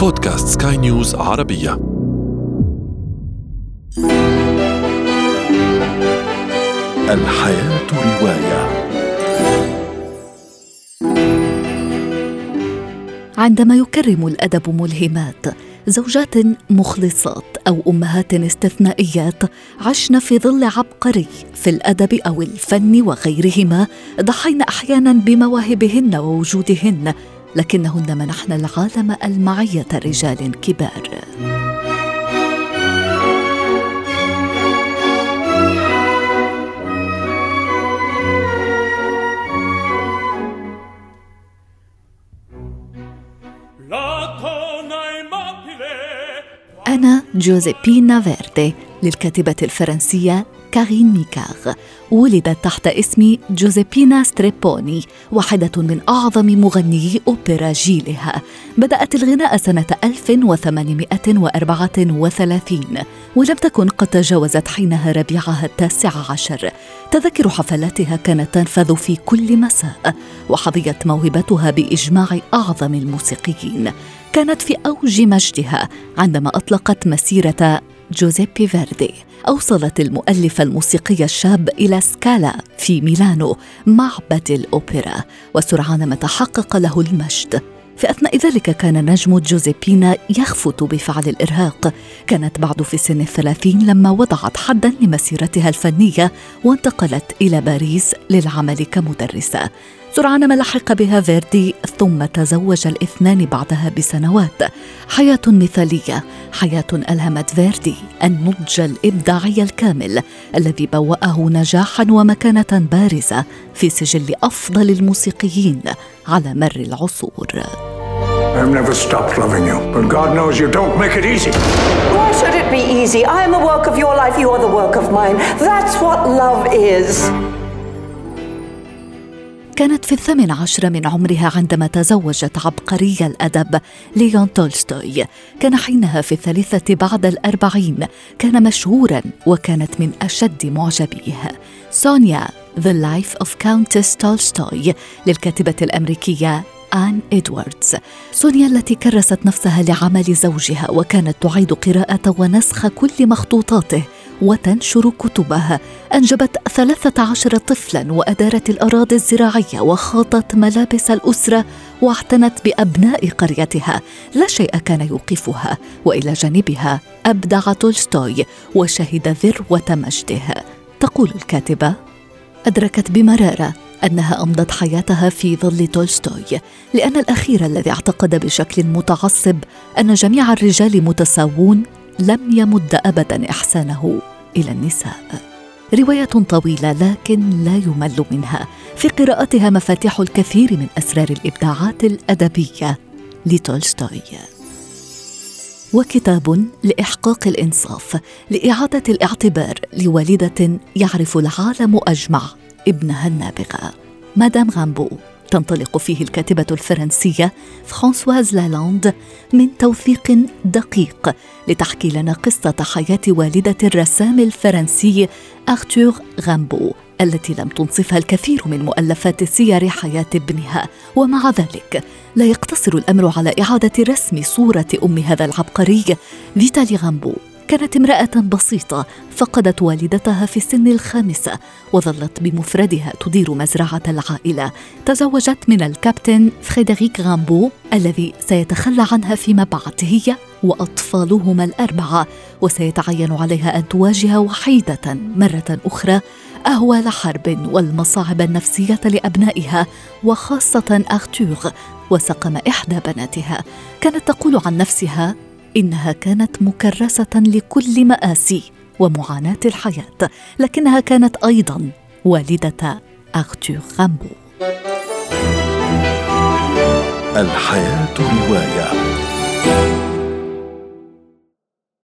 بودكاست سكاي نيوز عربية. الحياة رواية. عندما يكرم الأدب ملهمات زوجات مخلصات أو أمهات استثنائيات عشن في ظل عبقري في الأدب أو الفن وغيرهما ضحين أحيانا بمواهبهن ووجودهن لكنهن منحن العالم المعية رجال كبار. أنا جوزيبينا فيردي للكاتبة الفرنسية كارين ميكاغ ولدت تحت اسم جوزيبينا ستريبوني واحدة من أعظم مغنيي أوبرا جيلها. بدأت الغناء سنة 1834 ولم تكن قد تجاوزت حينها ربيعها التاسع عشر. تذكر حفلاتها كانت تنفذ في كل مساء وحظيت موهبتها بإجماع أعظم الموسيقيين. كانت في أوج مجدها عندما أطلقت مسيرة جوزيبي فيردي. أوصلت المؤلف الموسيقي الشاب إلى سكالا في ميلانو معبد الأوبرا وسرعان ما تحقق له المجد. في أثناء ذلك كان نجم جوزيبينا يخفت بفعل الإرهاق. كانت بعد في سن الثلاثين لما وضعت حدا لمسيرتها الفنية وانتقلت إلى باريس للعمل كمدرسة. سرعان ما لحق بها فيردي ثم تزوج الاثنان بعدها بسنوات حياة مثالية حياة ألهمت فيردي النضج الإبداعي الكامل الذي بوأه نجاحا ومكانة بارزة في سجل أفضل الموسيقيين على مر العصور I've never stopped loving you, but God knows you don't make it easy. Why should it be easy? I am the work of your life, you are the work of mine. That's what love is. كانت في الثامن عشر من عمرها عندما تزوجت عبقري الأدب ليون تولستوي. كان حينها في الثالثة بعد الأربعين. كان مشهورا وكانت من أشد معجبيه. سونيا The Life of Countess Tolstoy للكاتبة الأمريكية آن إدواردز سونيا التي كرست نفسها لعمل زوجها وكانت تعيد قراءة ونسخ كل مخطوطاته وتنشر كتبها أنجبت ثلاثة عشر طفلا وأدارت الأراضي الزراعية وخاطت ملابس الأسرة واعتنت بأبناء قريتها. لا شيء كان يوقفها. وإلى جانبها أبدع تولستوي وشهد ذروة مجده. تقول الكاتبة أدركت بمرارة أنها أمضت حياتها في ظل تولستوي لأن الأخير الذي اعتقد بشكل متعصب أن جميع الرجال متساوون لم يمد أبدا إحسانه. إلى النساء. رواية طويلة لكن لا يمل منها. في قراءتها مفاتيح الكثير من أسرار الإبداعات الأدبية لتولستوي. وكتاب لإحقاق الإنصاف لإعادة الاعتبار لوالدة يعرف العالم أجمع ابنها النابغة. مدام غامبو تنطلق فيه الكاتبة الفرنسية فرانسواز لالاند من توثيق دقيق لتحكي لنا قصة حياة والدة الرسام الفرنسي أرتور غامبو التي لم تنصفها الكثير من مؤلفات سير حياة ابنها. ومع ذلك لا يقتصر الأمر على إعادة رسم صورة أم هذا العبقري فيتالي غامبو. كانت امرأة بسيطة فقدت والدتها في السن الخامسة وظلت بمفردها تدير مزرعة العائلة. تزوجت من الكابتن فريدريك غامبو الذي سيتخلى عنها فيما بعد هي وأطفالهما الأربعة وسيتعين عليها أن تواجه وحيدة مرة أخرى أهوال حرب والمصاعب النفسية لأبنائها وخاصة أرتور وسقم إحدى بناتها. كانت تقول عن نفسها إنها كانت مكرسة لكل مآسي ومعاناة الحياة لكنها كانت أيضا والدة أرتور غامبو الحياة رواية.